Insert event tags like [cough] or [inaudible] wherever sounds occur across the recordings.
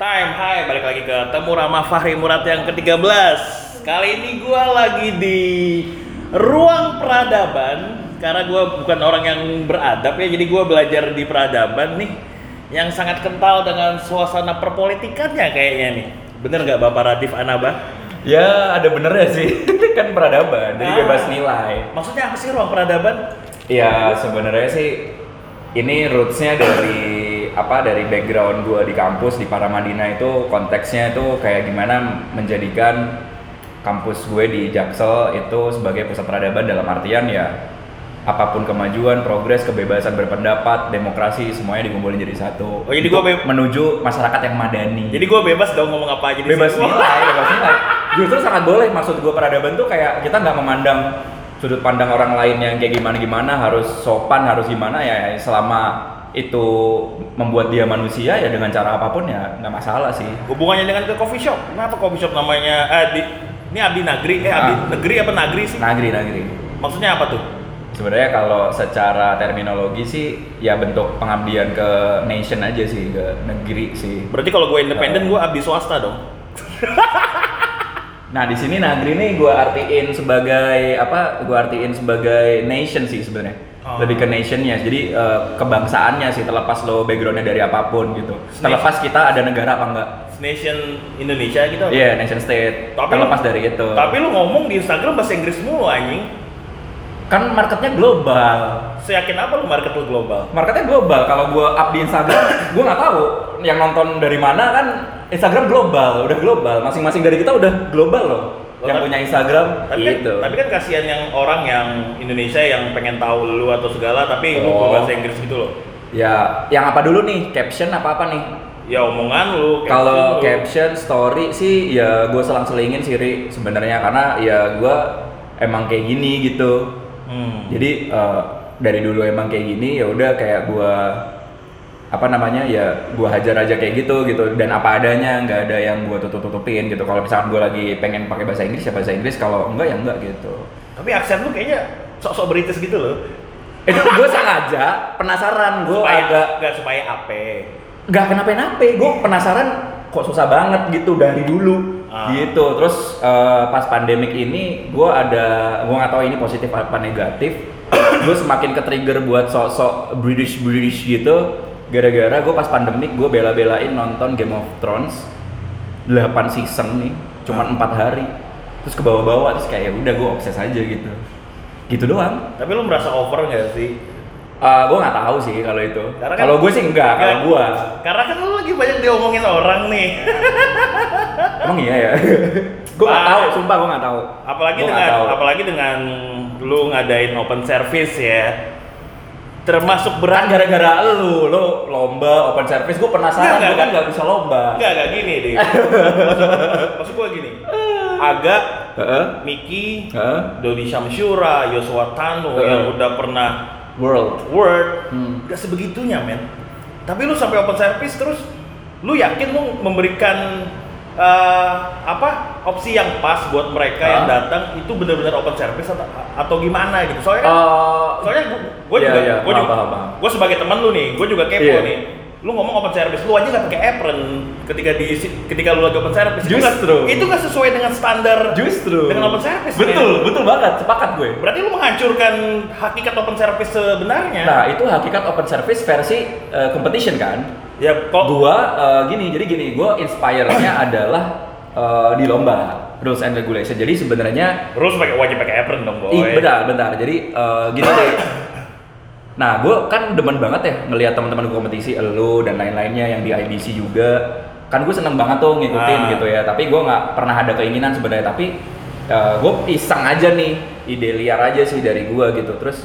Time, hai, balik lagi ke Temu Rama Fahri Murad yang ke-13 Kali ini gue lagi di ruang peradaban Karena gue bukan orang yang beradab ya, jadi gue belajar di peradaban nih Yang sangat kental dengan suasana perpolitikannya kayaknya nih Bener nggak Bapak Radif Anaba? Ya ada benernya sih, [laughs] kan peradaban, jadi Ah. bebas nilai. Maksudnya apa sih ruang peradaban? Ya sebenarnya sih ini rootsnya dari apa dari background gua di kampus di Paramadina itu konteksnya itu kayak gimana menjadikan kampus gue di Jaksel itu sebagai pusat peradaban dalam artian ya apa pun kemajuan, progres, kebebasan berpendapat, demokrasi semuanya dikumpulin jadi satu. Oh, jadi be- menuju masyarakat yang madani. Jadi gue bebas dong ngomong apa aja di bebas sini. nilai, [laughs] bebas nilai. Justru sangat boleh maksud gue peradaban tuh kayak kita nggak memandang sudut pandang orang lain yang kayak gimana gimana harus sopan harus gimana ya selama itu membuat dia manusia ya dengan cara apa pun ya nggak masalah sih. Hubungannya dengan ke coffee shop. Kenapa coffee shop namanya eh di ini Abdi Nagri eh Abdi Ah. Negeri apa Nagri sih? Nagri nagri. Maksudnya apa tuh? Sebenarnya kalau secara terminologi sih ya bentuk pengabdian ke nation aja sih ke negeri sih. Berarti kalau gue independen gue abdi swasta dong. [laughs] Nah di sini Nagri nih gue artiin sebagai apa? Gue artiin sebagai nation sih sebenarnya. Oh. Lebih ke nationnya, jadi eh, kebangsaannya sih terlepas lo backgroundnya dari apa pun gitu. Terlepas kita ada negara apa enggak? Nation Indonesia gitu. Iya nation state. Tapi terlepas lu- dari itu. Tapi lu ngomong di Instagram bahasa Inggris mulu anjing. kan marketnya global. Seyakin apa lu market lu global? Marketnya global. Kalau gue up di Instagram, [coughs] gue nggak tahu yang nonton dari mana kan. Instagram global, udah global. Masing-masing dari kita udah global loh. Yang tapi- punya Instagram Tapi gitu. kan, tapi kan kasihan yang orang yang Indonesia yang pengen tahu lu atau segala tapi lu Oh. bahasa Inggris gitu loh. Ya, yang apa dulu nih? Caption apa apa nih? Ya omongan lu. lu. Kalau caption story sih ya gue selang-selingin sih Ri, sebenarnya karena ya gue emang kayak gini gitu. Hmm. Jadi eh, dari dulu emang kayak gini ya udah kayak gue apa namanya ya gue hajar aja kayak gitu gitu. Dan apa adanya nggak ada yang gue tutup tutupin gitu. Kalau misalkan gue lagi pengen pakai bahasa Inggris ya bahasa Inggris. Kalau enggak ya enggak gitu. Tapi aksen lu kayaknya sok-sok British gitu loh. itu gue sengaja penasaran gue supaya agak nggak supaya apa nggak kenapa-napa gue penasaran kok susah banget gitu dari dulu. Ah. gitu. Terus eh, pas pandemik ini gue ada gue nggak tahu ini positif apa negatif. Gue semakin ke trigger buat sok-sok British British gitu gara-gara gue pas pandemik gue bela-belain nonton Game of Thrones. 8 season nih cuman empat hari. Terus ke bawah-bawah terus kayak ya udah gue obses aja gitu. Gitu doang. Tapi lu merasa over nggak sih? Eh gue nggak tahu sih kalau itu. Karena kan- kalau gue sih enggak kalau gue karena kan lu lagi banyak diomongin orang nih. [laughs] Emang iya ya? [laughs] gue nggak tahu, sumpah gue nggak tahu. apalagi Gua dengan tahu. apalagi dengan lu ngadain open service ya termasuk Kan berat gara-gara lu, lu lomba open service, gue penasaran, Nggak, gue kan nggak. nggak bisa lomba. Enggak, enggak gini deh. [laughs] maksud, gua gini. Aga, Heeh. Miki, Heeh. Dodi Syamsyura, Yosua Tano Heeh. yang udah pernah World. Word, Hmm. gak sebegitunya men. Tapi lu sampai open service terus, lu yakin lu memberikan eh, apa opsi yang pas buat mereka yang Hah? datang itu benar-benar open service atau, atau gimana gitu? Soalnya kan, Eh, soalnya gue iya, juga, gua paham, juga, gua sebagai teman lu nih, gue juga kepo Iya. nih. Lu ngomong open service, lu aja nggak pakai apron ketika di ketika lu lagi open service. Justru. itu nggak sesuai dengan standar justru. dengan open service. Betul, men. betul banget, sepakat gue. Berarti lu menghancurkan hakikat open service sebenarnya. Nah, itu hakikat open service versi eh, competition kan. ya kok Gua eh, gini, jadi gini, gua inspire-nya [coughs] adalah eh, di lomba rules and regulation. Jadi sebenarnya Terus pakai wajib pakai apron dong, boy. Ih, bentar, bentar. Jadi eh, gini deh. [coughs] Nah, gue kan demen banget ya ngelihat teman-teman gue kompetisi, elu dan lain-lainnya yang di IBC juga. Kan gue seneng banget tuh ngikutin Ah. gitu ya. Tapi gue nggak pernah ada keinginan sebenarnya. Tapi gue iseng aja nih, ide liar aja sih dari gue gitu. Terus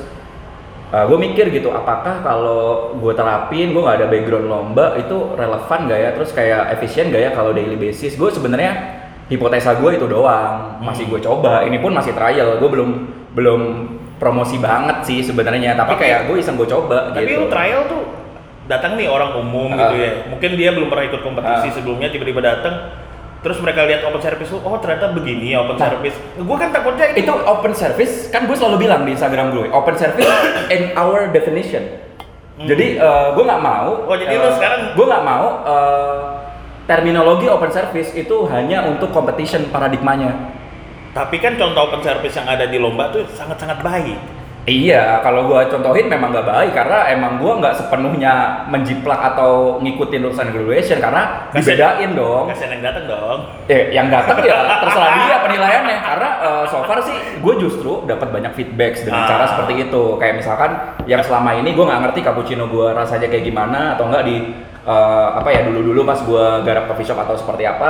gue mikir gitu, apakah kalau gue terapin, gue nggak ada background lomba itu relevan gak ya? Terus kayak efisien gak ya kalau daily basis? Gue sebenarnya hipotesa gue itu doang, masih gue coba. Ini pun masih trial, gue belum belum promosi banget sih sebenarnya. Tapi, Tapi- kayak gue iseng gue coba Tapi gitu. lu trial tuh datang nih orang umum Ah. gitu ya. Mungkin dia belum pernah ikut kompetisi Ah. sebelumnya tiba-tiba datang terus mereka lihat open service lu, oh ternyata begini ya open Nah. service. Gua kan takutnya itu, itu open service kan gue selalu bilang di Instagram gue open service [coughs] in our definition Hmm. jadi gue nggak mau Oh, jadi lu sekarang- gue nggak mau eh, terminologi open service itu hanya untuk competition paradigmanya. Tapi kan contoh open service yang ada di lomba tuh sangat-sangat baik. Iya, kalau gua contohin memang nggak baik karena emang gua nggak sepenuhnya menjiplak atau ngikutin urusan graduation karena Kasian- dibedain dong. Kasian yang datang dong. Eh, yang datang ya [laughs] terserah dia penilaiannya karena eh, so far sih gue justru dapat banyak feedback dengan Ah. cara seperti itu. Kayak misalkan yang selama ini gue nggak ngerti cappuccino gue rasanya kayak gimana atau enggak di eh, apa ya dulu-dulu pas gue garap coffee shop atau seperti apa,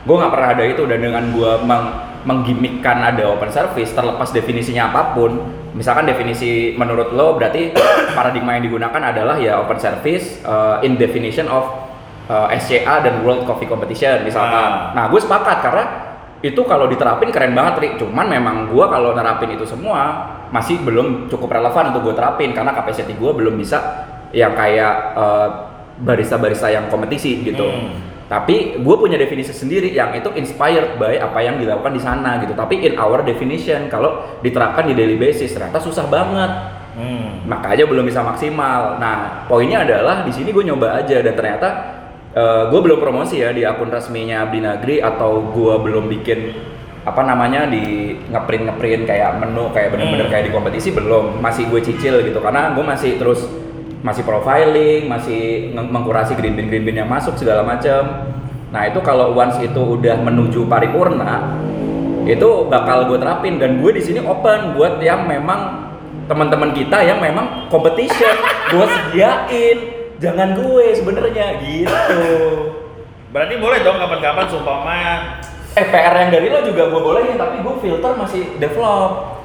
gue nggak pernah ada itu dan dengan gue meng menggimikkan ada open service terlepas definisinya apa pun misalkan definisi menurut lo berarti [coughs] paradigma yang digunakan adalah ya open service eh, in definition of uh, SCA dan World Coffee Competition misalkan. Ah. Nah, gue sepakat karena itu kalau diterapin keren banget, Rik. Cuman memang gue kalau nerapin itu semua masih belum cukup relevan untuk gue terapin karena capacity gue belum bisa yang kayak uh, barista-barista yang kompetisi gitu. Hmm. Tapi gue punya definisi sendiri yang itu inspired by apa yang dilakukan di sana gitu. Tapi in our definition kalau diterapkan di daily basis ternyata susah banget Hmm. makanya belum bisa maksimal. Nah, poinnya adalah di sini gue nyoba aja dan ternyata gue belum promosi ya di akun resminya Abdi Nagri atau gue belum bikin apa namanya di ngeprint ngeprint kayak menu kayak bener-bener Hmm. kayak di kompetisi belum masih gue cicil gitu karena gue masih terus masih profiling masih mengkurasi green bean green bean yang masuk segala macam nah itu kalau once itu udah menuju paripurna itu bakal gue terapin. Dan gue di sini open buat yang memang teman-teman kita yang memang competition gue sediain. Jangan gue sebenarnya gitu. Berarti boleh dong kapan-kapan sumpama eh PR yang dari lo juga gue bolehin tapi gue filter masih develop.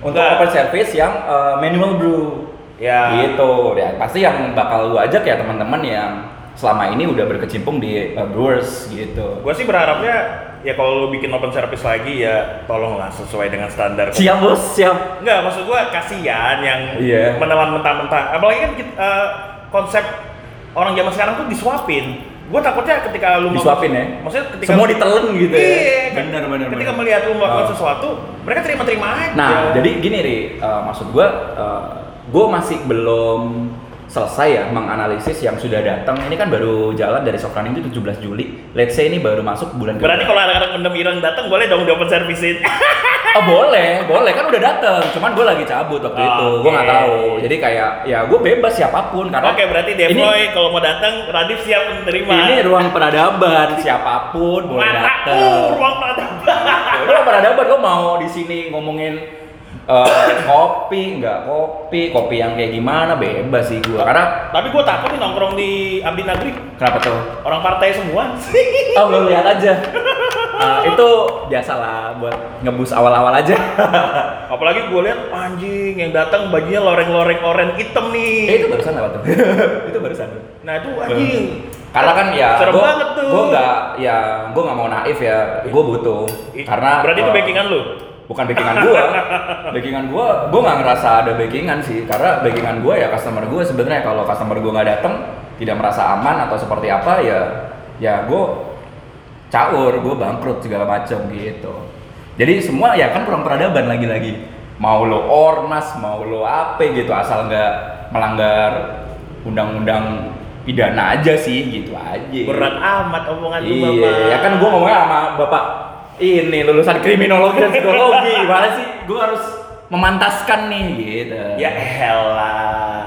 Untuk Enggak. open service yang uh, manual brew ya gitu ya pasti yang bakal gue ajak ya teman-teman yang selama ini udah berkecimpung di uh, brewers gitu gue sih berharapnya ya kalau lu bikin open service lagi ya tolonglah sesuai dengan standar siap bos siap Enggak, maksud gua kasihan yang Iya. menelan mentah-mentah. Apalagi kan kita, eh, konsep orang zaman sekarang tuh disuapin. Gua takutnya ketika lu mau- Disuapin ya? Maksudnya ketika Semua ditelen gitu ya? Iya, kan. Bener, bener, Ketika bener. melihat lu melakukan Oh. sesuatu, mereka terima-terima aja. Nah, jadi gini Ri, uh, maksud gua, uh, gua masih belum selesai ya menganalisis yang sudah datang. Ini kan baru jalan dari soft running itu 17 Juli. Let's say ini baru masuk bulan berarti kalau anak-anak mendem ireng datang boleh dong di open servicein. [laughs] Oh boleh, boleh kan udah datang. Cuman gue lagi cabut waktu itu, gue nggak tahu. Jadi kayak ya gue bebas siapa pun karena Oke, berarti ini, Devoy kalau mau datang Radif siap menerima. ini ruang peradaban, siapa pun boleh datang. Ruang peradaban. Ya udah peradaban lo mau di sini ngomongin eh, kopi nggak kopi kopi yang kayak gimana bebas sih gua karena Tapi gua takut nih nongkrong di Abdi Nagri. kenapa tuh Orang partai semua. [laughs] oh lo lihat aja Eh, itu biasalah buat ngebus awal-awal aja [laughs] Apalagi gue lihat anjing yang datang bajunya loreng-loreng oren hitam nih. eh, itu barusan apa tuh [laughs] itu barusan Nah itu anjing. karena kan ya Serem gua, banget tuh. gua nggak ya gua nggak mau naif ya gua butuh karena berarti itu backingan lu. Bukan backingan gua. Backingan gua gua nggak ngerasa ada backingan sih karena backingan gua ya customer gua sebenarnya. Kalau customer gua nggak datang tidak merasa aman atau seperti apa ya ya gua caur gua bangkrut segala macam gitu. Jadi semua ya kan kurang peradaban lagi-lagi. Mau lo ormas mau lo apa gitu asal nggak melanggar undang-undang pidana aja sih gitu aja. Berat amat omongan lu Iya, bapak. ya kan gua ngomongnya sama bapak ini lulusan kriminologi dan psikologi. [laughs] Gimana sih? Gua harus memantaskan nih gitu. Ya elah.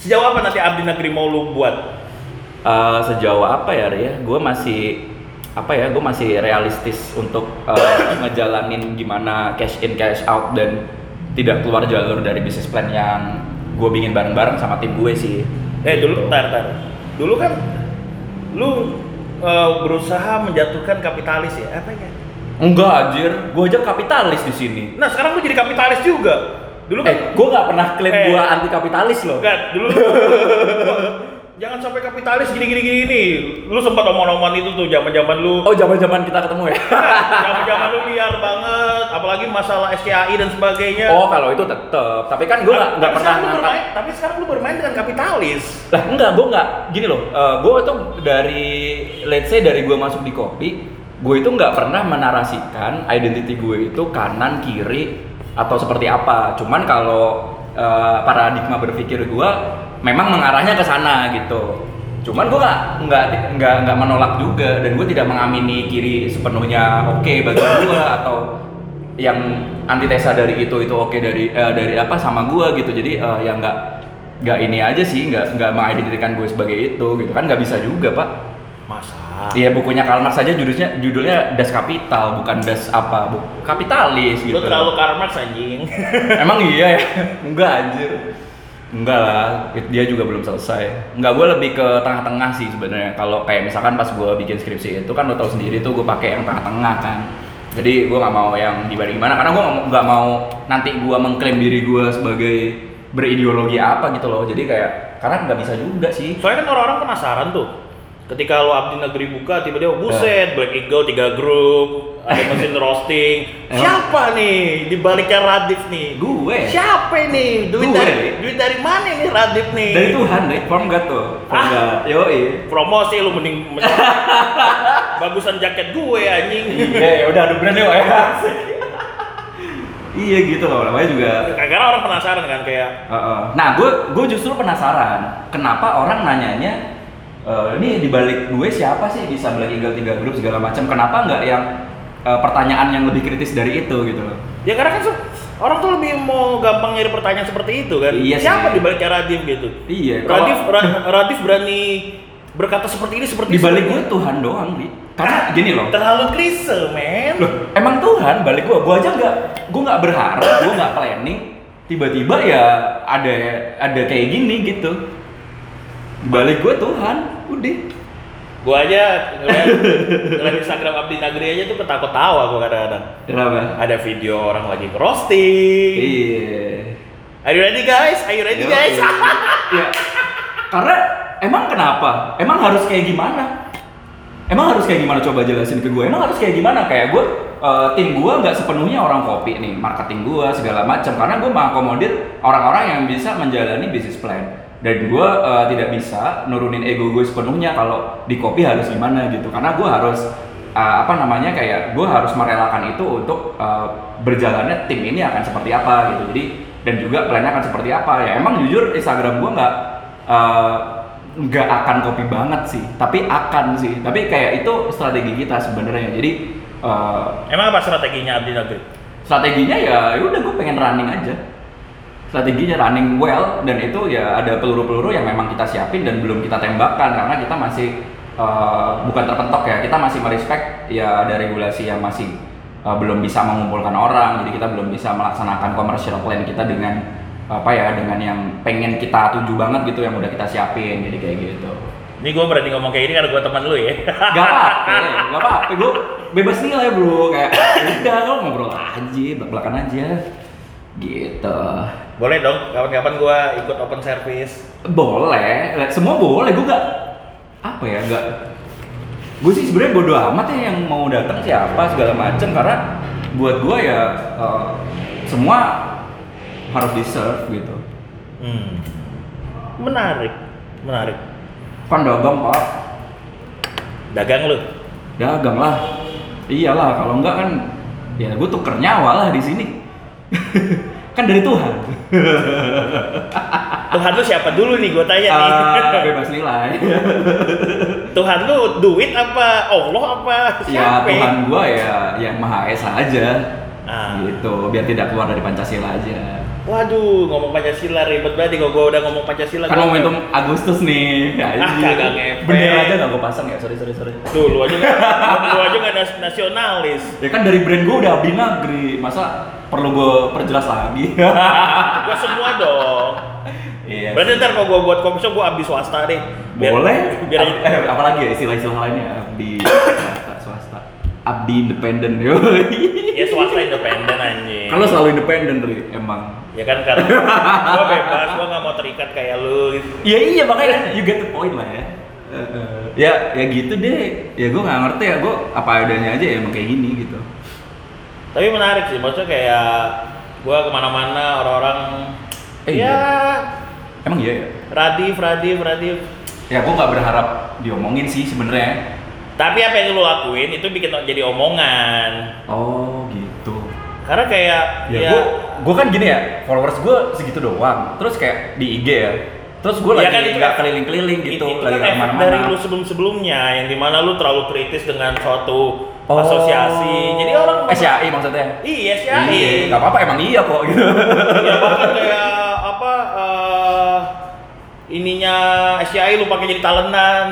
Sejauh apa nanti Abdi Negeri mau lu buat? Eh, sejauh apa ya, Ria? Gua masih apa ya? Gue masih realistis untuk eh, [coughs] ngejalanin gimana cash in cash out dan tidak keluar jalur dari bisnis plan yang gue bikin bareng-bareng sama tim gue sih. Eh Gitu. dulu, tar, tar. Dulu kan lu eh, berusaha menjatuhkan kapitalis ya, apa ya? Enggak anjir, gue aja kapitalis di sini. Nah sekarang lu jadi kapitalis juga. Dulu kan Eh, gue nggak pernah klaim Eh. gue anti kapitalis loh. Enggak, dulu [laughs] jangan sampai kapitalis gini-gini gini nih. Lu sempat omong-omongan itu tuh zaman-zaman lu Oh, zaman-zaman kita ketemu ya? [laughs] zaman-zaman lu liar banget, apalagi masalah SCAI dan sebagainya. Oh kalau itu tetep, tapi kan gue nggak pernah bermain, tapi sekarang lu bermain dengan kapitalis. Lah enggak, gue nggak gini loh. gue itu dari let's say dari gue masuk di kopi, gue itu nggak pernah menarasikan identity gue itu kanan kiri atau seperti apa. Cuman kalau eh, paradigma berpikir gue memang mengarahnya ke sana gitu. Cuman gue nggak nggak nggak nggak menolak juga dan gue tidak mengamini kiri sepenuhnya oke bagi gue atau yang antitesa dari itu itu oke dari eh, dari apa sama gue gitu. Jadi eh, yang nggak nggak ini aja sih nggak nggak mengidentikan gue sebagai itu gitu kan nggak bisa juga pak. Masa? Iya bukunya Karl Marx saja judulnya judulnya Das Kapital bukan Das apa bu kapitalis gitu. Lu terlalu Karl Marx anjing. Emang iya ya? [laughs] Enggak anjir. Enggak lah, dia juga belum selesai. Enggak, gue lebih ke tengah-tengah sih sebenarnya. Kalau kayak misalkan pas gue bikin skripsi itu kan lo tau sendiri tuh gue pakai yang tengah-tengah kan. Jadi gue nggak mau yang gimana gimana karena gue nggak mau nanti gue mengklaim diri gue sebagai berideologi apa gitu loh. Jadi kayak karena nggak bisa juga sih. Soalnya kan orang-orang penasaran tuh. Ketika lo abdi negeri buka, tiba-tiba buset, Black Eagle tiga grup, ada mesin roasting. Emang? Siapa nih di baliknya Radif nih? Gue. Siapa nih? Duit Gue. dari duit dari mana nih Radif nih? Dari Tuhan deh, from God tuh. From Ah. God. Yoi. Promosi lu mending [laughs] bagusan jaket gue anjing. Iya, ya udah adu brand yuk ya. [laughs] iya gitu loh, namanya juga Karena orang penasaran kan kayak Heeh. Nah, gue gue justru penasaran kenapa orang nanyanya eh, ini di balik gue siapa sih bisa Black Eagle tiga grup segala macam? Kenapa nggak yang eh, pertanyaan yang lebih kritis dari itu gitu loh? Ya karena kan orang tuh lebih mau gampang ngirim pertanyaan seperti itu kan. Iya. Siapa di baliknya Radif gitu? Iya, Radif Ra- Radif berani berkata seperti ini seperti Di balik gue Tuhan doang, Ri. Karena gini loh. Terlalu klise, men. Loh, emang Tuhan balik gue, gue aja nggak, gue nggak berharap, gue nggak planning, tiba-tiba ya ada ada kayak gini gitu. Balik gue Tuhan, udah. Gua aja ngeliat, ngeliat Instagram Abdi Nagri aja tuh ketawa-tawa gua kadang-kadang. Kenapa? Ada video orang lagi roasting. Iya. Are you ready guys? Are you ready Yo, guys? [laughs] iya. Karena emang kenapa? Emang harus kayak gimana? Emang harus kayak gimana? Coba jelasin ke gue. Emang harus kayak gimana? Kayak gue, eh, tim gue nggak sepenuhnya orang kopi nih, marketing gue segala macam. Karena gue mengakomodir orang-orang yang bisa menjalani bisnis plan. Dan gue eh, tidak bisa nurunin ego gue sepenuhnya kalau di kopi harus gimana gitu. Karena gue harus eh, apa namanya kayak gue harus merelakan itu untuk eh, berjalannya tim ini akan seperti apa gitu. Jadi dan juga plannya akan seperti apa ya. Emang jujur Instagram gue nggak eh, nggak akan kopi banget sih, tapi akan sih. Tapi kayak itu strategi kita sebenarnya. Jadi eh, Emang apa strateginya Abdi Nagri? strateginya ya ya udah gue pengen running aja. Strateginya running well dan itu ya ada peluru-peluru yang memang kita siapin dan belum kita tembakkan karena kita masih eh, bukan terpentok ya. Kita masih merespek ya ada regulasi yang masih eh, belum bisa mengumpulkan orang. Jadi kita belum bisa melaksanakan commercial plan kita dengan apa ya dengan yang pengen kita tuju banget gitu yang udah kita siapin. Jadi kayak gitu. Ini gua berani ngomong kayak ini karena gua teman lu ya. [laughs] Gak apa-apa, gak apa-apa. Gue bebas nilai bro. Kayak udah lo ngobrol aja, belak-belakan aja. Gitu. Boleh dong, kapan-kapan gua ikut open service. Boleh, semua boleh. Gue gak apa ya, gak. Gue sih sebenarnya bodo amat ya yang mau datang siapa segala macem karena buat gue ya eh, semua harus di serve gitu. Hmm. Menarik, menarik. Kan dagang pak, Dagang lu. dagang lah. Iyalah, kalau enggak kan ya gue tuker nyawa lah di sini. [laughs] kan dari Tuhan. [laughs] Tuhan lu siapa dulu nih gua tanya nih. Ah, bebas nilai. [laughs] Tuhan lu duit apa Allah apa ya siapa? Tuhan gua ya yang Maha Esa aja. Ah. Gitu, biar tidak keluar dari Pancasila aja. Waduh, ngomong Pancasila ribet banget kalau gua udah ngomong Pancasila. Kan momentum Agustus nih. Ya, Ah, kagak. Bendera aja nggak gua pasang ya, sorry sorry sorry. Tuh, lu aja nggak, lu aja nas- nasionalis. Ya kan dari brand gua udah Abdi Nagri, masa perlu gua perjelas lagi? [laughs] Gua semua dong. Iya. Berarti ntar kalau gua buat kopi shop gua abdi swasta deh. Biar- Boleh. Biar Ab- eh, apalagi ya istilah-istilah lainnya Abdi swasta, swasta. Abdi independen yo. ya swasta independen anjing. Kalau selalu independen Ri, emang. Ya kan karena gua bebas, gua nggak mau terikat kayak lu. Iya iya makanya you get the point lah ya. ya ya gitu deh. Ya gue nggak ngerti ya gue apa adanya aja ya emang kayak gini gitu. Tapi menarik sih, maksudnya kayak gua ke mana-mana orang-orang Eh, ya Emang iya ya. Radif, Radif, Radif. Ya gue nggak berharap diomongin sih sebenarnya. Tapi apa yang lu lakuin itu bikin jadi omongan. Oh gitu. Karena kayak Ya, gue gue kan gini ya followers gue segitu doang. Terus kayak di IG ya terus gue Iya lagi kan, nggak kan- keliling-keliling gitu itu lagi kan ke mana-mana dari lu sebelum-sebelumnya yang di mana lu terlalu kritis dengan suatu Oh. asosiasi. Jadi orang SCI maksudnya Iya, SCI. Iya, nggak apa-apa emang iya kok gitu ya bahkan kayak apa eh, ininya SCI lu pakai jadi talenan.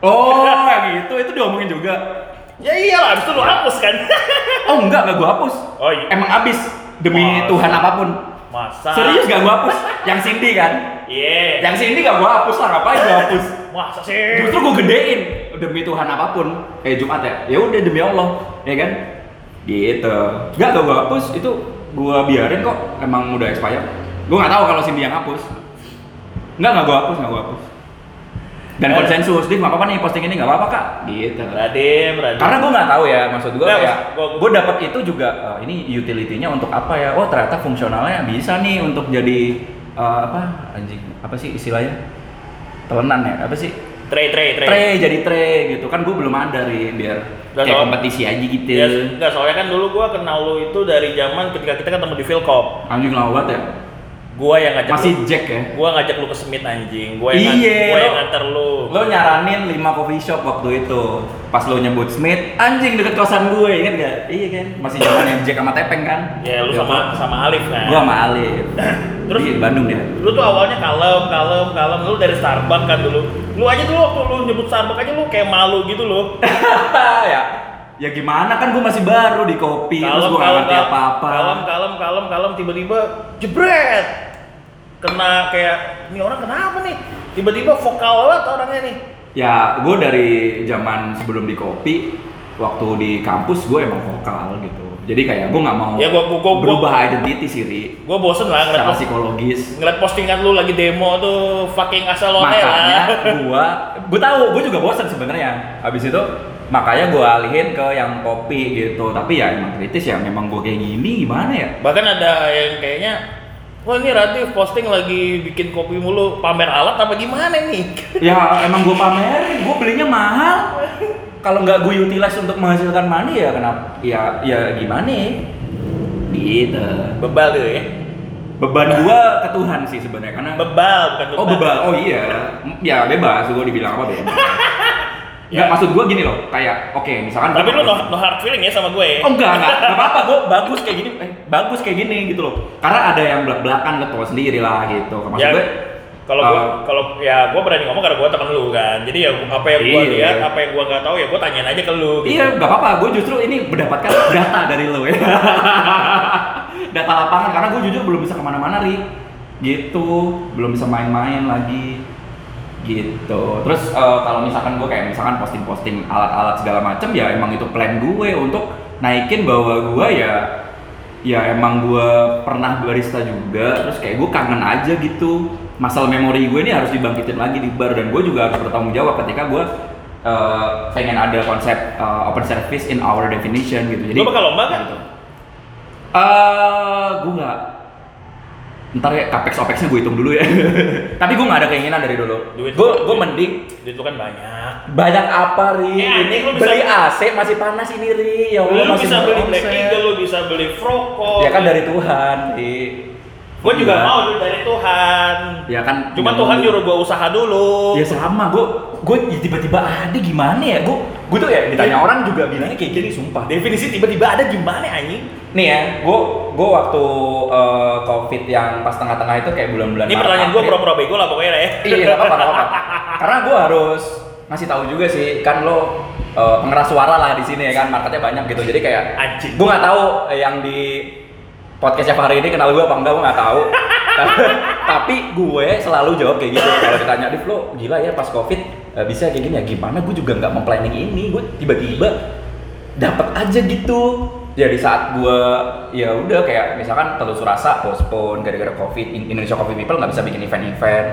oh gitu itu diomongin juga Ya iyalah, habis itu lu hapus kan. [laughs] oh enggak nggak gue hapus Oh iya. emang abis demi Masa? Tuhan apa pun Masa? serius gak gue hapus yang Cindy kan Iya. yang Cindy gak gue hapus lah ngapain gue hapus Masa sih? justru gue gedein demi Tuhan apa pun kayak Jumat ya ya udah demi Allah ya kan gitu nggak gak gue hapus itu gue biarin kok emang udah expired gue nggak tahu kalau Cindy yang hapus nggak nggak gue hapus nggak gue hapus dan Eh. konsensus dia nggak apa-apa nih posting ini nggak apa-apa kak. Gitu. Radim, Radim. karena gue nggak tahu ya maksud gue kayak gua- gue dapat itu juga eh, ini utility-nya untuk apa ya? Oh ternyata fungsionalnya bisa nih untuk jadi eh, apa anjing apa sih istilahnya? Telenan ya apa sih? Tray, tray, tray. tray jadi tray gitu. Kan gue belum ada ri biar Dan kayak soal- kompetisi aja gitu. Ya, enggak, soalnya kan dulu gua kenal lu itu dari zaman ketika kita ketemu di Philcop. anjing lama banget ya Gua yang ngajak masih lu, Jack ya gua ngajak lu ke Smith anjing. Gua yang Iya, ngan- gua yang nganter lu. lo nyaranin 5 coffee shop waktu itu pas lo nyebut Smith anjing deket kosan gue inget gak? iya kan masih zamannya Jack sama Tepeng kan Ya lu sama sama Alif kan. gue sama Alif [clears throat] Terus- di Bandung dia Lu tuh awalnya kalem, kalem, kalem. Lu dari Starbucks kan dulu. Lu aja dulu waktu lu nyebut Starbucks aja lu kayak malu gitu loh. [laughs] ya ya gimana kan gue masih baru di kopi terus gue gak ngerti apa-apa Kalem, kalem, kalem, kalem. Tiba-tiba jebret. Kena kayak ini orang kenapa nih? Tiba-tiba vokal banget orangnya nih. ya gue dari zaman sebelum di kopi waktu di kampus gue emang vokal gitu jadi kayak gue nggak mau Ya, gua- gua- gua- berubah identity sih Ri. Gue bosen lah ngeliat, secara psikologis ngeliat postingan lu lagi demo tuh fucking asal lote makanya [laughs] gua gua tahu gua juga bosan sebenarnya habis itu makanya gua alihin ke yang kopi gitu tapi ya emang kritis ya memang gua kayak gini gimana ya Bahkan ada yang kayaknya Wah ini Ratif posting lagi bikin kopi mulu pamer alat apa gimana nih? ya emang gua pamerin gua belinya mahal. Kalau nggak gue utilize untuk menghasilkan money ya kenapa? Ya ya gimana? Gitu. Bebal tuh ya. beban gua ke Tuhan sih sebenarnya karena Bebal bukan bebal. oh bebal. Oh iya. Ya bebas. Gua dibilang apa bebas [laughs] Ya. Nggak, maksud gua gini loh kayak oke misalkan Tapi lu no, no hard feeling ya sama gue. Oh enggak, enggak, enggak apa-apa, gue bagus kayak gini, eh, bagus kayak gini gitu loh. Karena ada yang belak-belakan lo tau sendiri lah gitu. Maksud ya, gue, kalau uh, kalau ya gua berani ngomong karena gua temen lu kan. Jadi ya apa yang gua Iya. lihat, apa yang gua nggak tahu ya gua tanyain aja ke lu. gitu. iya nggak apa-apa, gue justru ini mendapatkan [laughs] data dari lo ya. [laughs] data lapangan, karena gue jujur belum bisa ke mana-mana ri. Gitu, belum bisa main-main lagi. Gitu. Terus eh, kalau misalkan gue kayak misalkan posting-posting alat-alat segala macem ya emang itu plan gue untuk naikin bahwa gue ya ya emang gue pernah barista juga terus kayak gue kangen aja gitu masalah memori gue ini harus dibangkitin lagi di bar dan gue juga harus bertanggung jawab ketika gue eh, pengen ada konsep eh, open service in our definition gitu jadi Lu bakal lomba kan? gitu. Eh, gue nggak ntar ya capex opexnya gue hitung dulu ya [laughs] tapi gue nggak ada keinginan dari dulu Duit gue gue mending Duit lu kan banyak. banyak apa ri Eh, ini lu bisa- beli AC masih panas ini ri ya Lu, masih bisa beli. Black Eagle, lu bisa beli Froco. ya kan dari Tuhan ri Gue juga Iya. mau duit dari Tuhan. ya kan Cuma nggak Tuhan nyuruh gua usaha dulu. ya sama gue gue tiba-tiba ada gimana ya gue gue tuh ya ditanya Iya. orang juga bilangnya kayak gini sumpah Definisi tiba-tiba ada gimana anjing? nih ya gue gue waktu eh, covid yang pas tengah-tengah itu kayak bulan-bulan Ini pertanyaan April. pura-pura bego lah pokoknya ya. iya nggak apa-apa [laughs] karena gue harus ngasih tahu juga sih kan lo eh, pengeras suara lah di sini ya kan marketnya banyak gitu jadi kayak Anjing. gue nggak tahu eh, yang di podcastnya hari ini kenal gue apa enggak gue nggak tahu. [laughs] Tapi gue selalu jawab kayak gitu. Kalau ditanya di lo gila ya pas covid eh, bisa kayak gini ya? Gimana gue juga nggak memplanning ini? Gue tiba-tiba dapat aja gitu. Ya di saat gue ya udah kayak misalkan telur surasa postpone gara-gara covid. In- Indonesia Coffee People nggak bisa bikin event-event.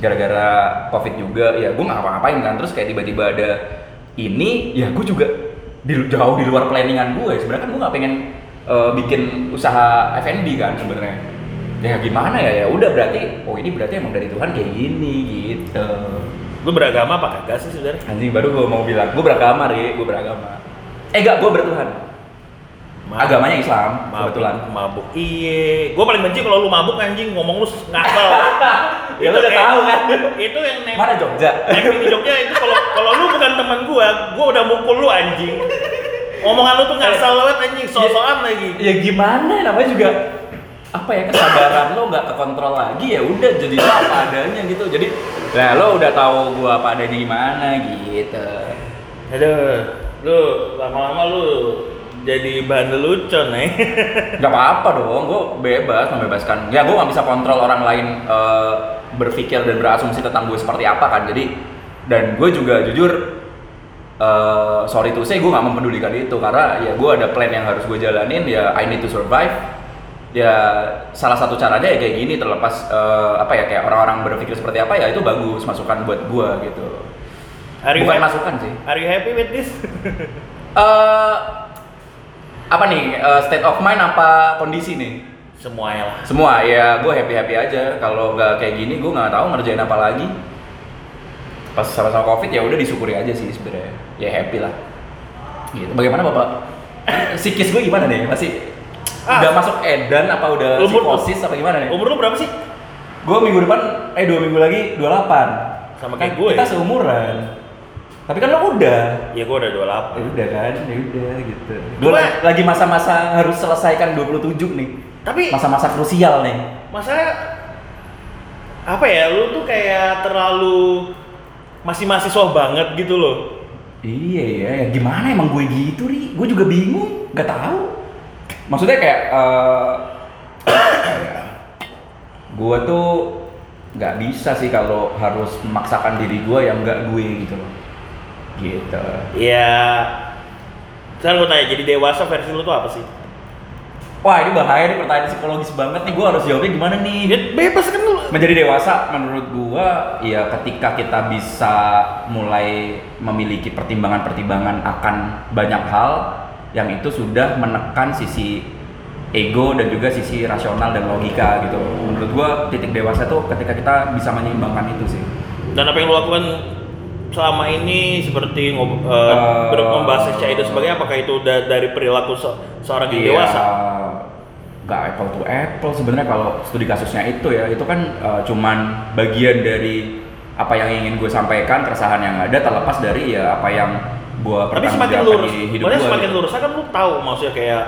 Gara-gara covid juga ya gue nggak ngapa-ngapain kan. Terus kayak tiba-tiba ada ini ya gue juga di, jauh di luar planningan gue sebenarnya kan gue nggak pengen eh, bikin usaha F&B kan sebenarnya ya gimana ya ya udah berarti oh ini berarti emang dari Tuhan kayak gini gitu Lu beragama apa kagak sih saudara? anjing baru gue mau bilang gue beragama ri gue beragama eh enggak gue bertuhan Mabuk. Agamanya Islam, Mabuk, kebetulan. mabuk. Iya, gue paling benci kalau lu mabuk anjing ngomong lu ngasal. [laughs] Ya lu udah kayak- tahu kan. Itu yang nempel Mana Jogja? Nempel di Jogja itu kalau kalau lu bukan teman gua, gua udah mukul lu anjing. Omongan lu tuh ngasal banget anjing, sosokan lagi. ya gimana namanya juga apa ya kesadaran lo nggak kekontrol lagi ya udah jadi lo apa adanya gitu. Jadi nah lo udah tahu gua apa adanya gimana gitu. Aduh, lu lama-lama lu jadi bahan lelucon eh. [laughs] nggak apa-apa dong gue bebas membebaskan. Ya gue nggak bisa kontrol orang lain eh, berpikir dan berasumsi tentang gue seperti apa kan jadi dan gue juga jujur eh, sorry to say gue nggak mempedulikan itu. Karena ya gue ada plan yang harus gue jalanin. Ya I need to survive. Ya salah satu caranya ya kayak gini terlepas eh, apa ya kayak orang-orang berpikir seperti apa ya itu bagus masukan buat gue gitu. Are bukan happy- masukan sih. Are you happy with this? [laughs] eh apa nih eh, state of mind apa kondisi nih? Semuanya lah. semua ya gue happy happy aja. Kalau nggak kayak gini gue nggak tahu ngerjain apa lagi. Pas sama-sama covid ya udah disyukuri aja sih sebenarnya ya happy lah gitu bagaimana bapak psikis gue gimana nih masih Ah. udah masuk edan apa udah Umur- psikosis apa gimana nih Umur lu berapa sih? gue minggu depan eh dua minggu lagi 28 Sama Kan kayak gue kita ya? seumuran tapi kan lo udah Ya gua udah ya 28. udah kan ya udah gitu gue lagi masa-masa harus selesaikan 27 nih Tapi masa-masa krusial nih masalah apa ya? Lu tuh kayak terlalu masih mahasiswa banget gitu loh. Iya ya, ya gimana emang gue gitu ri? Gue juga bingung, nggak tahu. Maksudnya kayak eh [coughs] gue tuh nggak bisa sih kalau harus memaksakan diri gue yang nggak gue gitu loh. Gitu. Ya sekarang gue tanya, jadi dewasa versi lu tuh apa sih? Wah ini bahaya nih pertanyaan psikologis banget nih. Gue harus jawabnya gimana nih? Ya bebas kan lu. Menjadi dewasa menurut gua ya ketika kita bisa mulai memiliki pertimbangan-pertimbangan akan banyak hal yang itu sudah menekan sisi ego dan juga sisi rasional dan logika gitu. Menurut gua titik dewasa tuh ketika kita bisa menyeimbangkan itu sih. Dan apa yang lu lakukan selama ini seperti ngob, Eh, uh, membahas itu sebagai apakah itu da- dari perilaku se- seorang yang Iya, dewasa? Nggak apple to apple sebenarnya kalau studi kasusnya itu ya itu kan eh, cuman bagian dari apa yang ingin gue sampaikan keresahan yang ada terlepas dari ya apa yang gue Tapi semakin lurus, semakin lurus kan lu tahu maksudnya kayak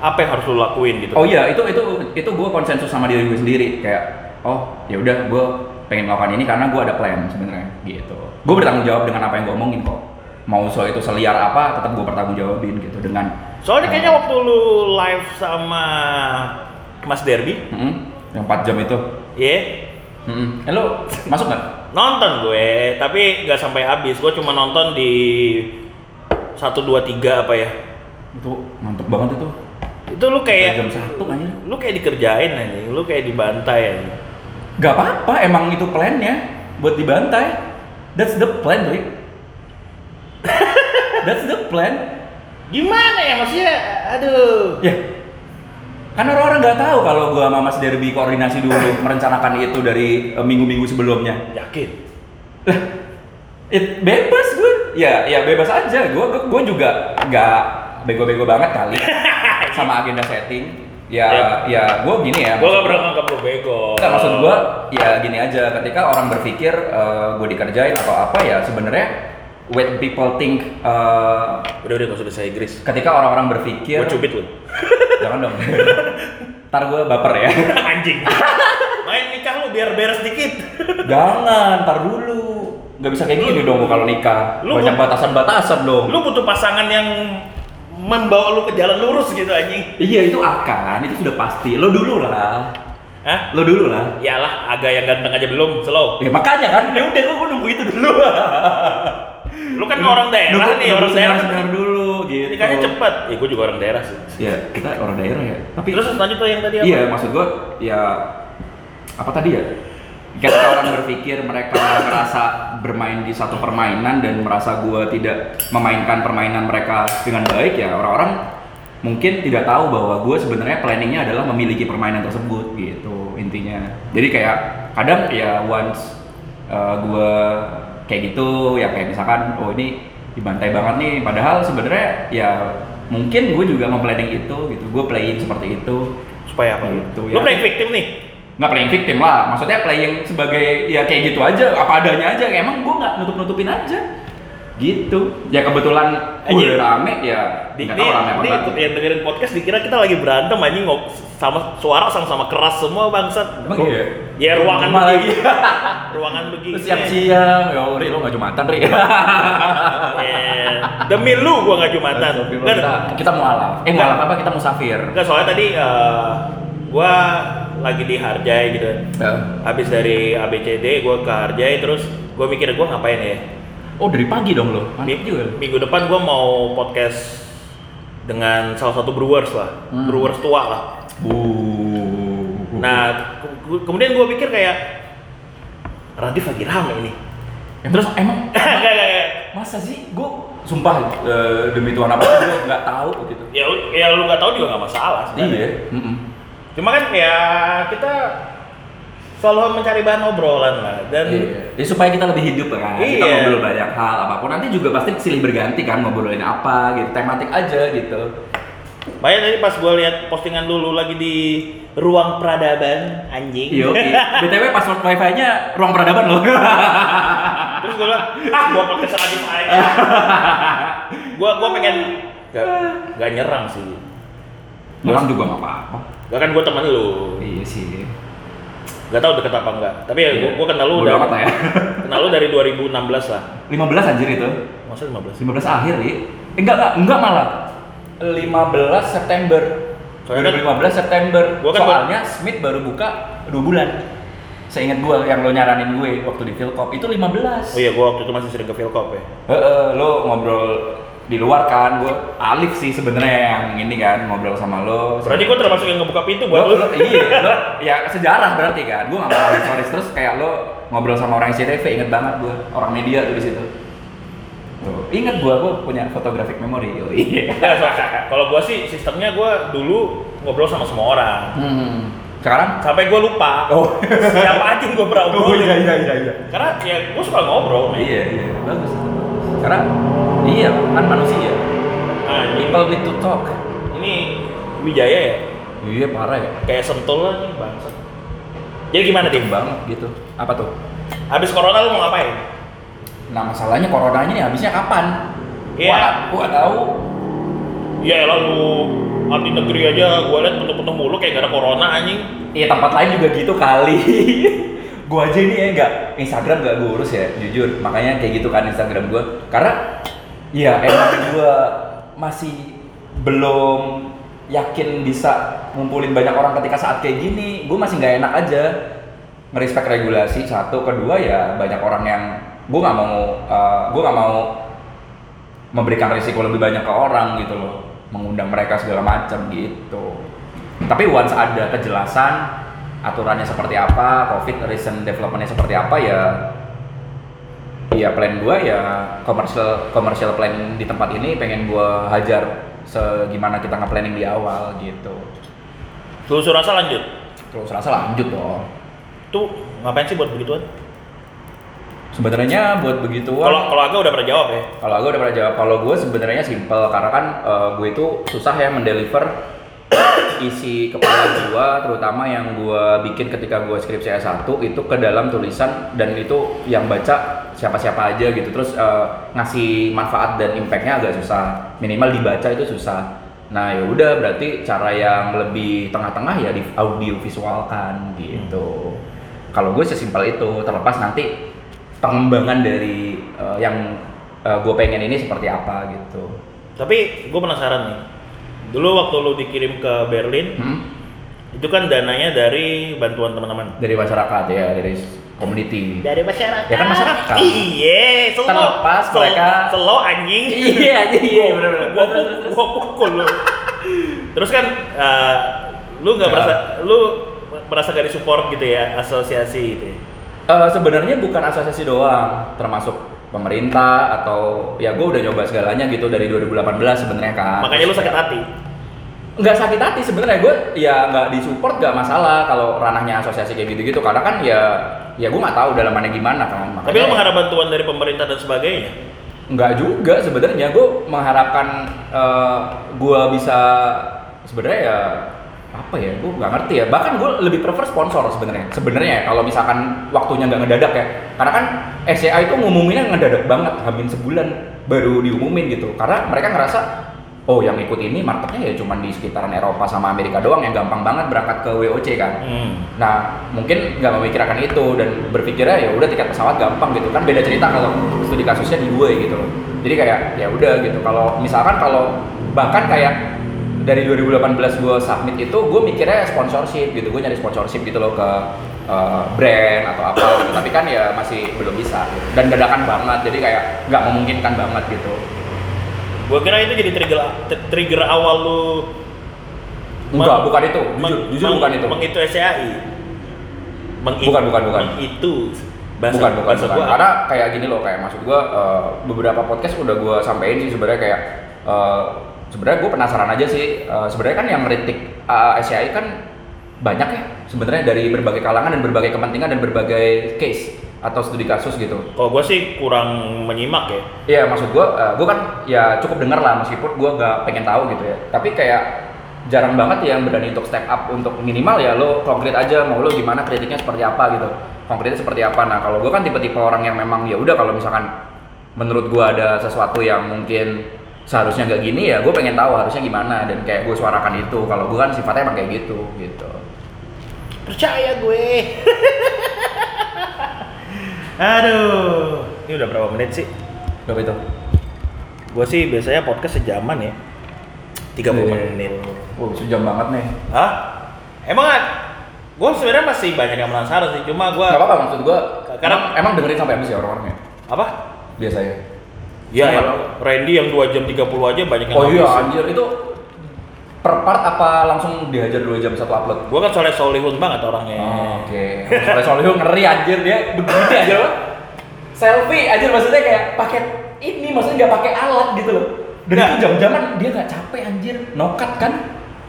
apa yang harus lu lakuin gitu. Oh iya, itu itu itu gue konsensus sama diri gue sendiri kayak oh ya udah gue pengen melakukan ini karena gue ada plan sebenarnya gitu. Gue bertanggung jawab dengan apa yang gue omongin kok. Mau so itu seliar apa, tetap gue bertanggung jawabin gitu dengan. Soalnya kayaknya waktu lu live sama Mas Derby, Mm-mm, yang 4 jam itu. ya Mm-mm. Eh lo masuk nggak? [laughs] nonton gue, tapi nggak sampai habis. Gue cuma nonton di satu dua tiga apa ya? Itu mantep banget itu. Itu lu kayak jam satu kayaknya. lu kayak dikerjain aja, lu kayak dibantai aja. Gak apa-apa, emang itu plannya buat dibantai. That's the plan, Rick. That's the plan. Gimana ya maksudnya? Aduh. Ya, kan orang-orang nggak tahu kalau gua sama Mas Derby koordinasi dulu [coughs] merencanakan itu dari eh, minggu-minggu sebelumnya. Yakin? Lah, it, bebas gue. Ya, ya bebas aja. Gue gue juga nggak bego-bego banget kali [laughs] sama agenda setting. Ya, ya gue gini ya. Gue gak pernah nganggap lu bego. Nggak, maksud gua ya gini aja ketika orang berpikir uh, gue dikerjain atau apa ya sebenarnya when people think uh, Udah udah gak usah bahasa Inggris. ketika orang-orang berpikir Gue cubit lu. [laughs] jangan dong [laughs] ntar gue baper ya [laughs] Anjing. Main nikah lu biar beres dikit. jangan ntar dulu nggak bisa kayak gini dong kalau nikah Lu- banyak batasan-batasan dong Lu butuh pasangan yang membawa lu ke jalan lurus gitu anjing. iya itu akan itu sudah pasti lo dulu lah Hah? lo dulu lah Yalah, agak yang ganteng aja belum, slow. ya makanya kan ya udah gua nunggu itu dulu Lu kan orang daerah Nunggu- nih, orang daerah. senior-senior dulu gitu Nikahnya cepet. Eh, gue juga orang daerah sih. ya kita orang daerah ya tapi Terus lanjut tuh yang tadi apa? Iya, maksud gue ya apa tadi ya? Ketika orang berpikir mereka merasa bermain di satu permainan dan merasa gue tidak memainkan permainan mereka dengan baik ya orang-orang mungkin tidak tahu bahwa gue sebenarnya planningnya adalah memiliki permainan tersebut gitu intinya. Jadi kayak kadang ya once gue kayak gitu ya kayak misalkan oh ini dibantai banget nih padahal sebenarnya ya mungkin gue juga mau planning itu gitu gue playing seperti itu Supaya apa? Gitu, ya. playing victim nih. nggak playing victim lah maksudnya playing sebagai ya kayak gitu aja apa adanya aja emang gue nggak nutup nutupin aja gitu ya kebetulan Anjing. udah rame ya Di, nggak tahu rame apa enggak. yang dengerin podcast dikira kita lagi berantem anjing ngop sama suara sama-sama keras semua bangsat. Emang iya? Ya ruangan lagi. begini. [laughs] ruangan begini. Terus siang-siang ya Ri lo nggak jumatan Ri [laughs] Eh, demi lu gua nggak jumatan. Nggak, kita, kita mau alam eh mau alam apa kita musafir nggak, soalnya tadi eh, gua lagi di Harjai gitu. Ya. Habis dari ABCD gua ke Harjai terus gua mikir gua ngapain ya? Oh dari pagi dong lo mantap Minggu, juga minggu depan gua mau podcast dengan salah satu brewers lah, Hmm. brewers tua lah. Uh. Nah, ke- kemudian gue pikir kayak Radif lagi rame ini. Ya, terus emang [laughs] nggak. masa sih gue sumpah eh, demi Tuhan apa gue nggak tahu gitu ya, ya lu nggak tahu juga nggak masalah. sebenarnya. iya mm-mm. Cuma kan ya kita selalu mencari bahan obrolan lah dan Iya. Ya, supaya kita lebih hidup kan. Kita Iya. ngobrol banyak hal apa pun. Nanti juga pasti silih berganti kan ngobrolin apa gitu. Tematik aja gitu. Makanya tadi pas gue lihat postingan dulu lagi di ruang peradaban anjing. Yo, BTW password wifi-nya ruang peradaban loh. [laughs] Terus gue bilang, ah gue podcast Radif aja. [laughs] gue gue pengen gak, gak nyerang sih. Orang juga nggak apa-apa. Gak kan gue temen lu. Iya sih. Gak tau deket apa enggak. Tapi ya gue, gue kenal lu udah amat ya. [laughs] kenal lu dari 2016 lah. 15 anjir itu. Masa 15? 15 akhir nih. Eh, enggak enggak enggak malah. 15 September. Soalnya kan- 2015 September. Gua kan Soalnya Smith baru buka 2 bulan. Seingat gua yang lo nyaranin gue waktu di Philcop itu 15. Oh iya, gue waktu itu masih sering ke Philcop ya. Heeh, lo ngobrol di luar kan, gue Alif sih sebenarnya yang ini kan ngobrol sama lo. Berarti gue termasuk yang ngebuka pintu lo, buat lu. lo, iya, lo ya sejarah berarti kan. Gue nggak mau Soris terus kayak lo ngobrol sama orang SCTV inget banget gue, orang media tuh di situ. Tuh, inget gue, gue punya photographic memory. Oh, [laughs] iya. Ya, so- kalau gue sih sistemnya gue dulu ngobrol sama semua orang. Hmm. Sekarang? Sampai gue lupa Oh. siapa aja gue pernah obrolin. iya iya. Karena ya gue suka ngobrol. Iya iya bagus. Karena iya kan manusia. Nah, ini, People need to talk. ini Wijaya ya? Iya parah ya. Kayak sentul lah nih bangsat. Jadi gimana Dim? banget gitu. Apa tuh? Habis corona lu mau ngapain? Nah masalahnya coronanya nih habisnya kapan? Iya. Wah, gua tahu. Ya lalu anti negeri aja gue liat penuh-penuh mulu kayak gak ada corona anjing. Iya tempat lain juga gitu kali. [laughs] gua aja ini ya enggak Instagram gak gua urus ya jujur. Makanya kayak gitu kan Instagram gua. Karena ya emang gua masih belum yakin bisa ngumpulin banyak orang ketika saat kayak gini. Gua masih nggak enak aja. Ngerespek regulasi satu kedua ya banyak orang yang gua nggak mau eh, gua nggak mau memberikan risiko lebih banyak ke orang gitu loh. Mengundang mereka segala macam gitu. Tapi once ada kejelasan aturannya seperti apa covid recent developmentnya seperti apa ya ya plan gua ya commercial commercial plan di tempat ini pengen gua hajar segimana kita nge-planning di awal gitu Telusur rasa lanjut. terus rasa lanjut dong Tuh ngapain sih buat begituan? sebenarnya buat begituan Kalau kalau agak udah pernah jawab ya. Kalau gue udah pernah jawab, kalau gue sebenarnya simple karena kan eh, gue itu susah ya mendeliver isi kepala gue, terutama yang gue bikin ketika gue skripsi S1 itu ke dalam tulisan dan itu yang baca siapa-siapa aja gitu, terus eh, ngasih manfaat dan impactnya agak susah, minimal dibaca itu susah. Nah ya udah berarti cara yang lebih tengah-tengah ya di audio visualkan gitu. Kalau gue sesimpel itu, terlepas nanti pengembangan dari eh, yang gue pengen ini seperti apa gitu. Tapi gue penasaran nih. Dulu waktu lu dikirim ke Berlin, Hmm? itu kan dananya dari bantuan teman-teman. Dari masyarakat ya, dari community. Dari masyarakat. Ya kan masyarakat. Iya, selo. Terlepas Selo- mereka- selo anjing. [laughs] Iya, iya, bener-bener. Gua pukul, gua pukul lu. Terus kan eh, lu nggak Ya. merasa lu merasa gak disupport gitu ya asosiasi gitu ya? Eh, Sebenarnya bukan asosiasi doang, termasuk pemerintah atau ya gue udah nyoba segalanya gitu dari 2018 sebenarnya kan. Makanya lu sakit hati. nggak sakit hati sebenarnya gue ya nggak disupport nggak masalah kalau ranahnya asosiasi kayak gitu-gitu karena kan ya ya gue nggak tahu dalamannya gimana kan Tapi lu Makanya- mengharap bantuan dari pemerintah dan sebagainya. Nggak juga sebenarnya. Gue mengharapkan eh, gue bisa sebenarnya ya apa ya? Gue nggak ngerti ya. Bahkan gue lebih prefer sponsor sebenarnya. Sebenarnya ya, kalau misalkan waktunya nggak ngedadak ya. Karena kan SCA itu ngumuminnya ngedadak banget, hampir sebulan baru diumumin gitu. Karena mereka ngerasa oh yang ikut ini marketnya ya cuma di sekitaran Eropa sama Amerika doang yang gampang banget berangkat ke WOC kan. Hmm. Nah, mungkin nggak memikirkan itu dan berpikirnya ya udah tiket pesawat gampang gitu kan beda cerita kalau studi kasusnya di gue gitu loh. Jadi kayak ya udah gitu. Kalau misalkan kalau bahkan kayak dari 2018 gue submit itu gue mikirnya sponsorship gitu. Gue nyari sponsorship gitu loh ke uh, brand atau apa gitu. Tapi kan ya masih belum bisa gitu. dan dadakan banget. Jadi kayak nggak memungkinkan banget gitu. Gua kira itu jadi trigger trigger awal lu Enggak, bukan itu. Jujur, meng- jujur bukan itu. Meng itu SCAI. Meng Bukan, bukan, bukan. itu bahasa bukan bukan bahasa bukan gua karena kayak gini loh kayak maksud gua eh, beberapa podcast udah gua sampein sih sebenarnya kayak eh, sebenarnya gue penasaran aja sih Eh, sebenarnya kan yang ngeritik uh, SCI kan banyak ya sebenarnya dari berbagai kalangan dan berbagai kepentingan dan berbagai case atau studi kasus gitu Kalau gua sih kurang menyimak ya. Iya maksud gua, eh, gua kan ya cukup denger lah meskipun gua nggak pengen tahu gitu ya. Tapi kayak jarang banget yang berani untuk step up untuk minimal ya lo konkret aja mau lo gimana kritiknya seperti apa gitu. Konkretnya seperti apa. Nah kalau gua kan tipe-tipe orang yang memang ya udah kalau misalkan menurut gua ada sesuatu yang mungkin seharusnya nggak gini ya gue pengen tahu harusnya gimana dan kayak gue suarakan itu kalau gue kan sifatnya emang kayak gitu gitu Percaya gue. [laughs] Aduh, ini udah berapa menit sih? berapa itu Gua sih biasanya podcast sejaman ya. 30 Iya. menit. wow sejam banget nih Hah? Emang gue sebenarnya masih banyak yang penasaran sih, cuma gue apa-apa maksud gua Karena- emang, emang dengerin sampai habis ya orang-orangnya apa? biasanya Ya, Sama ya dong. Randy yang 2 jam 30 aja banyak yang Oh iya anjir itu per part apa langsung dihajar 2 jam satu upload? Gua kan soleh solihun banget orangnya. Oh, Oke. Soalnya soalnya ngeri anjir dia begini aja loh. Selfie aja maksudnya kayak pakai ini maksudnya nggak pakai alat gitu loh. Dan Nggak. itu jam-jaman dia nggak capek anjir. Nokat kan?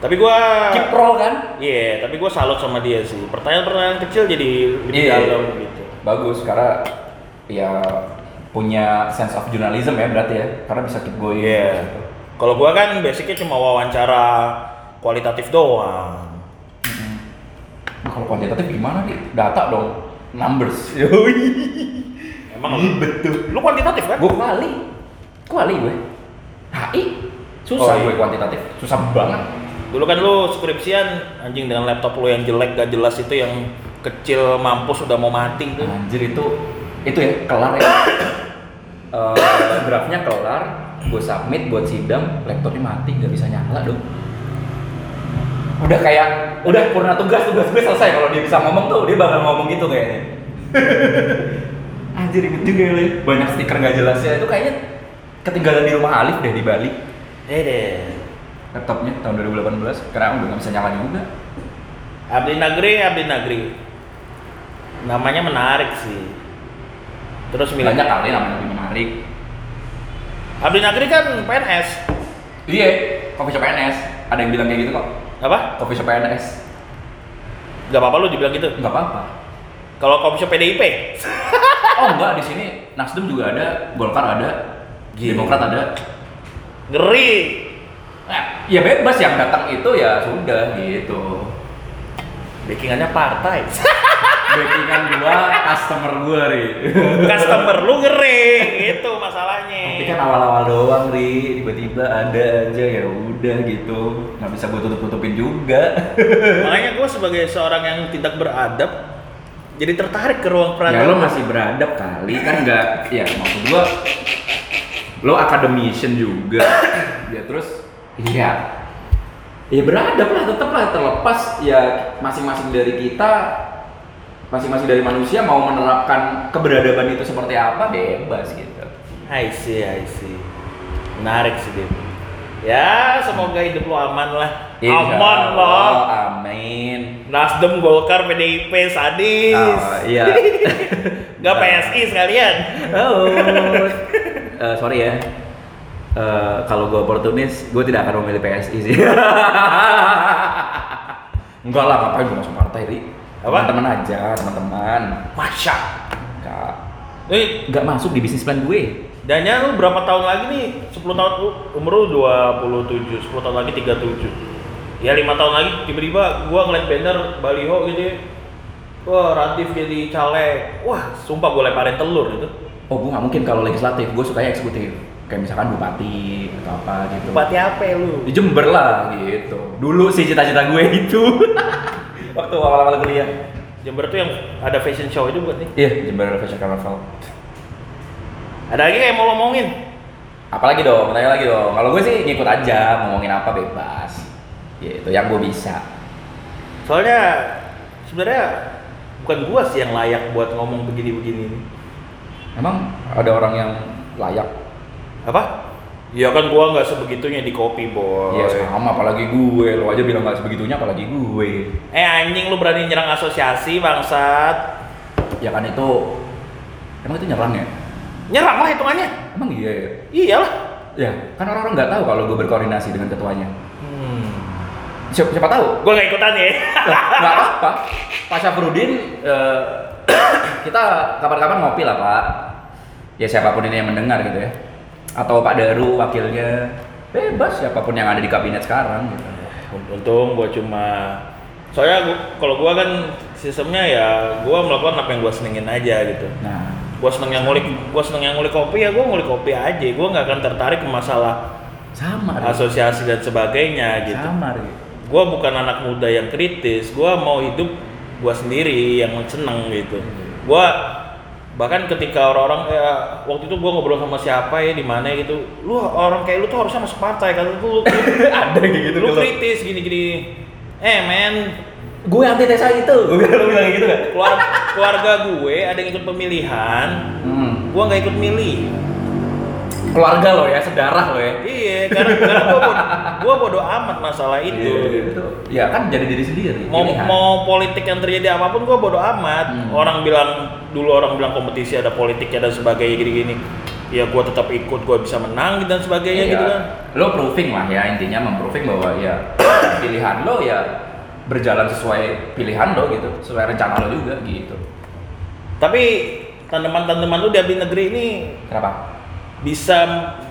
Tapi gua Keep roll kan? Iya, tapi gua salut sama dia sih. Pertanyaan-pertanyaan kecil jadi lebih Iya. dalam gitu. Bagus karena ya punya sense of journalism ya berarti ya karena bisa keep going. Iya. Kalau gua kan basicnya cuma wawancara kualitatif doang. Nah, kalau kuantitatif gimana nih? Data dong. Numbers. [laughs] Emang Ribet tuh. lu kuantitatif kan? Gue kuali, kuali gue. HI susah Oh, iya. gue kuantitatif, susah banget. Dulu kan lu skripsian anjing dengan laptop lu yang jelek gak jelas itu yang kecil mampus udah mau mati tuh. Anjir itu, itu ya kelar ya. [coughs] Eh, draftnya kelar, gue submit buat sidang, laptopnya mati, nggak bisa nyala dong. Udah kayak, udah purna tugas, tugas gue selesai. Kalau dia bisa ngomong tuh, dia bakal ngomong gitu kayaknya. [laughs] Anjir ribet juga ya. Banyak stiker nggak jelasnya itu kayaknya ketinggalan di rumah Alif deh di Bali. Eh deh. laptopnya tahun 2018 karena udah nggak bisa nyala juga Abdi Nagri, Abdi Nagri. Namanya menarik sih. Terus milik banyak kali namanya lebih menarik Abdi Nagri kan PNS. iya coffee shop PNS ada yang bilang kayak gitu kok Apa? coffee shop PNS Gak apa-apa lu dibilang gitu. nggak apa-apa Kalau kopi shop PDIP, [laughs] oh enggak di sini Nasdem juga ada Golkar ada Gila. Demokrat ada ngeri. nah, ya bebas yang datang itu ya sudah gitu Backingannya partai. [laughs] backingan gua customer gua ri. Customer lu ngeri, [laughs] itu tapi masalahnya. kan awal-awal doang ri. Tiba-tiba ada aja ya udah gitu. Nggak bisa gua tutup-tutupin juga. [laughs] Makanya gue sebagai seorang yang tidak beradab, jadi tertarik ke ruang Ya peradaban. lo masih beradab kali. Kan nggak ya maksud gua lo academician juga. Ya terus iya. Ya beradab lah tetap lah terlepas ya masing-masing dari kita masing-masing dari manusia mau menerapkan keberadaban itu seperti apa bebas gitu I see, I see. Menarik sih Dim. Ya, semoga hidup lu aman lah. Insya aman Allah, lah. amin Nasdem, Golkar, PDIP, sadis. Oh, iya. [laughs] Gak PSI sekalian. Oh, [laughs] Eh, sorry ya. Eh, kalau gue oportunis, gue tidak akan memilih PSI sih. [laughs] Enggak lah, ngapain gue masuk partai, Ri? Apa? Teman-teman aja, teman-teman. Masya. Enggak. Eh, Enggak masuk di bisnis plan gue. Danya lu berapa tahun lagi nih? 10 tahun lu umur lu 27, 10 tahun lagi 37. Ya 5 tahun lagi tiba-tiba gua ngeliat banner baliho gitu. ya. Wah, Radif jadi caleg. Wah, sumpah gua lemparin telur itu. Oh, gue nggak mungkin kalau legislatif, gue sukanya eksekutif. Kayak misalkan bupati atau apa gitu. Bupati apa ya lu? Di Jember lah gitu. Dulu sih cita-cita gue [laughs] itu. Waktu awal-awal kuliah. Jember tuh yang ada fashion show itu bukan nih? Iya, Jember Fashion Carnival. Ada lagi kayak mau ngomongin? Apalagi dong, tanya lagi dong. Kalau gue sih ngikut aja, ngomongin apa bebas. Gitu, yang gue bisa. Soalnya sebenarnya bukan gua sih yang layak buat ngomong begini-begini. Emang ada orang yang layak? Apa? Ya kan gua nggak sebegitunya di kopi, boy. Iya sama, apalagi gue. Lo aja bilang nggak sebegitunya, apalagi gue. Eh anjing lu berani nyerang asosiasi bangsat. Ya kan itu, emang itu nyerang ya? Nyerang lah hitungannya. Emang iya ya? Iyalah. Ya, kan orang-orang nggak tahu kalau gue berkoordinasi dengan ketuanya. Hmm. Siapa, siapa tahu? Gua nggak ikutan ya. Nggak apa-apa. Pak Syafruddin, eh, [coughs] kita kapan-kapan ngopi lah Pak. Ya siapa pun ini yang mendengar gitu ya. Atau Pak Daru wakilnya, bebas siapa pun yang ada di kabinet sekarang gitu. Untung gua cuma soalnya gua, kalau gua kan sistemnya ya gua melakukan apa yang gua senengin aja gitu. Nah, Gua seneng yang ngulik, gua seneng yang ngulik kopi ya gua ngulik kopi aja. Gua nggak akan tertarik ke masalah sama asosiasi dan sebagainya gitu. Sama Ri. Gua bukan anak muda yang kritis, gua mau hidup gua sendiri yang seneng gitu. Gua bahkan ketika orang-orang ya waktu itu gua ngobrol sama siapa ya di mana gitu, lu orang kayak lu tuh harusnya masuk partai kan lu, lu, [laughs] Ada gitu lu kalau- kritis gini-gini. Eh men, Gue antitesa itu. Gue bilang gitu kan? keluarga, keluarga gue ada yang ikut pemilihan, Hmm. gua nggak ikut milih. Keluarga lo ya, sedarah lo ya. Iya, karena, karena gua, bodo, gua bodo amat masalah itu. Itu. Ya kan jadi diri sendiri. mau pilihan. mau politik yang terjadi apa pun gua bodo amat Hmm. orang bilang dulu orang bilang kompetisi ada politiknya dan sebagainya gini-gini ya gua tetap ikut gua bisa menang dan sebagainya Iya. gitu kan Lo proving lah ya intinya memproving bahwa ya pilihan lo ya berjalan sesuai pilihan lo gitu, sesuai rencana lo juga gitu. tapi tanaman-tanaman lu di abdi negeri ini Kenapa? Bisa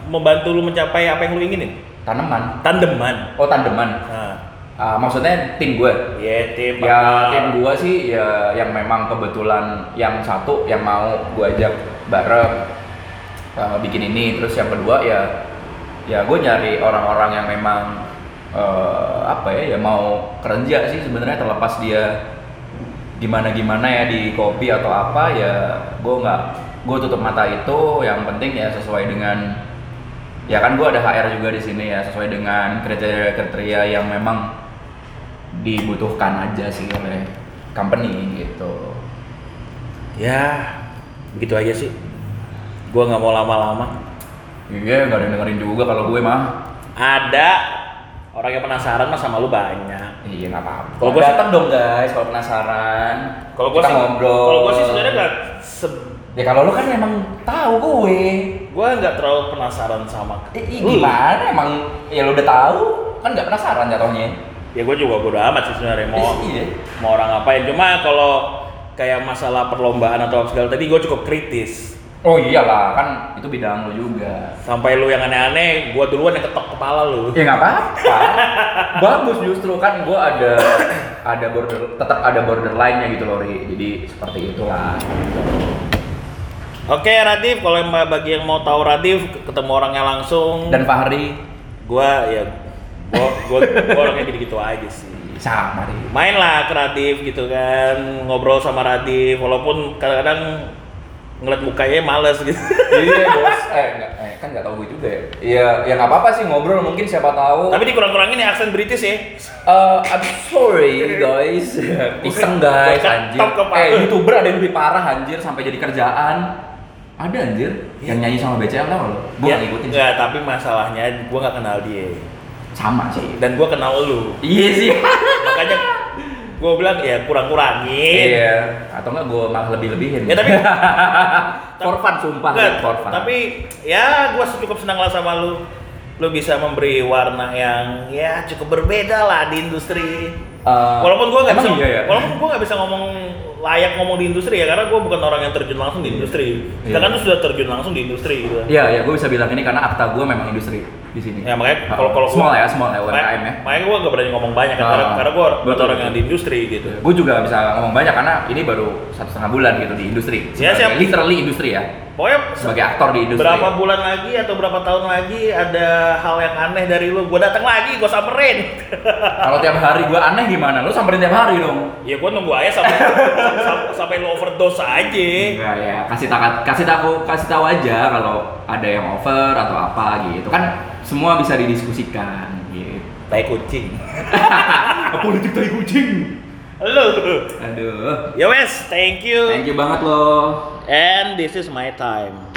membantu lu mencapai apa yang lu inginin Tanaman. tandeman Oh tandeman. nah Ah, maksudnya tim gue. ya tim Ya tim gua sih ya yang memang kebetulan yang satu yang mau gua ajak bareng uh, bikin ini terus yang kedua ya ya gue nyari orang-orang yang memang uh, apa ya ya mau kerja sih sebenarnya terlepas dia gimana gimana ya di kopi atau apa ya gue nggak gue tutup mata itu yang penting ya sesuai dengan ya kan gue ada HR juga di sini ya sesuai dengan kriteria-kriteria yang memang dibutuhkan aja sih oleh company gitu. ya begitu aja sih gua nggak mau lama-lama Iya nggak ada yang dengerin juga kalau gue mah. ada orang yang penasaran mah sama lu banyak Iya nggak apa-apa. Kalau gua sih- datang dong guys kalau penasaran. kalau sih ngobrol. kalau gua sih sebenarnya nggak Ya kalau lu kan emang tahu gue. gua nggak terlalu penasaran sama Eh, lu. gimana emang ya lu udah tahu kan nggak penasaran jatuhnya. ya gue juga bodo amat sih sebenarnya mau Eh, iya. mau orang ngapain cuma kalau kayak masalah perlombaan atau segala tadi gue cukup kritis Oh iyalah kan itu bidang lu juga. sampai lu yang aneh-aneh gue duluan yang ketok kepala lu Ya nggak apa-apa. [laughs] Bagus justru kan gue ada ada border tetap ada borderline-nya gitu loh Ri. Jadi seperti itulah. Oke Radif kalau yang bagi yang mau tahu Radif ketemu orangnya langsung Dan Fahri gue ya gue gue orangnya gitu-gitu aja sih sama Ri. main lah ke Radif gitu kan ngobrol sama Radif walaupun kadang-kadang ngeliat mukanya males gitu iya [laughs] bos. Eh, nggak, eh kan nggak tahu gue juga ya. Iya, ya nggak apa-apa sih ngobrol mungkin siapa tahu. tapi dikurang-kurangin ya aksen British ya Eh, I'm sorry guys. [laughs] Iseng guys Gua anjir. Eh, youtuber ada yang lebih parah anjir sampai jadi kerjaan. Ada anjir yang nyanyi sama BCL tau lo. Gue nggak ngikutin. Enggak, tapi masalahnya gue nggak kenal dia. Sama sih. Dan gue kenal lu. Iya sih. Makanya gue bilang ya kurang-kurangin. Iya. Atau enggak gue malah lebih-lebihin. Ya tapi [laughs] for fun sumpah. Fun. tapi ya gue cukup senang lah sama lu. Lu bisa memberi warna yang ya cukup berbeda lah di industri Eh, Walaupun gue nggak bisa, iya ya? walaupun gue nggak bisa ngomong layak ngomong di industri ya, karena gue bukan orang yang terjun langsung di industri. Iya. Sedangkan tuh sudah terjun langsung di industri gitu. Iya, iya, gue bisa bilang ini karena akta gue memang industri di sini. Ya makanya Ah, kalau kalau small gua- ya, small ya, UMKM ya. Makanya gue gak berani ngomong banyak kan, karena, Ah, karena gue bukan orang yang di industri gitu. Gue juga nggak bisa ngomong banyak karena ini baru satu setengah bulan gitu di industri. Iya, Sebagai siap. Literally industri ya. Pokoknya Sebagai aktor di industri. berapa bulan lagi atau berapa tahun lagi ada hal yang aneh dari lu, gue datang lagi, gue samperin. [laughs] Kalau tiap hari gue aneh gimana? Lu samperin tiap hari dong. ya gue nunggu aja sampai sam- sampai lu overdose aja. Enggak ya, kasih tahu kasih tahu kasih tahu aja kalau ada yang over atau apa gitu kan semua bisa didiskusikan gitu. Tai kucing. [laughs] Politik tai kucing. Lu. Aduh. Ya wes, thank you. Thank you banget loh. And this is my time.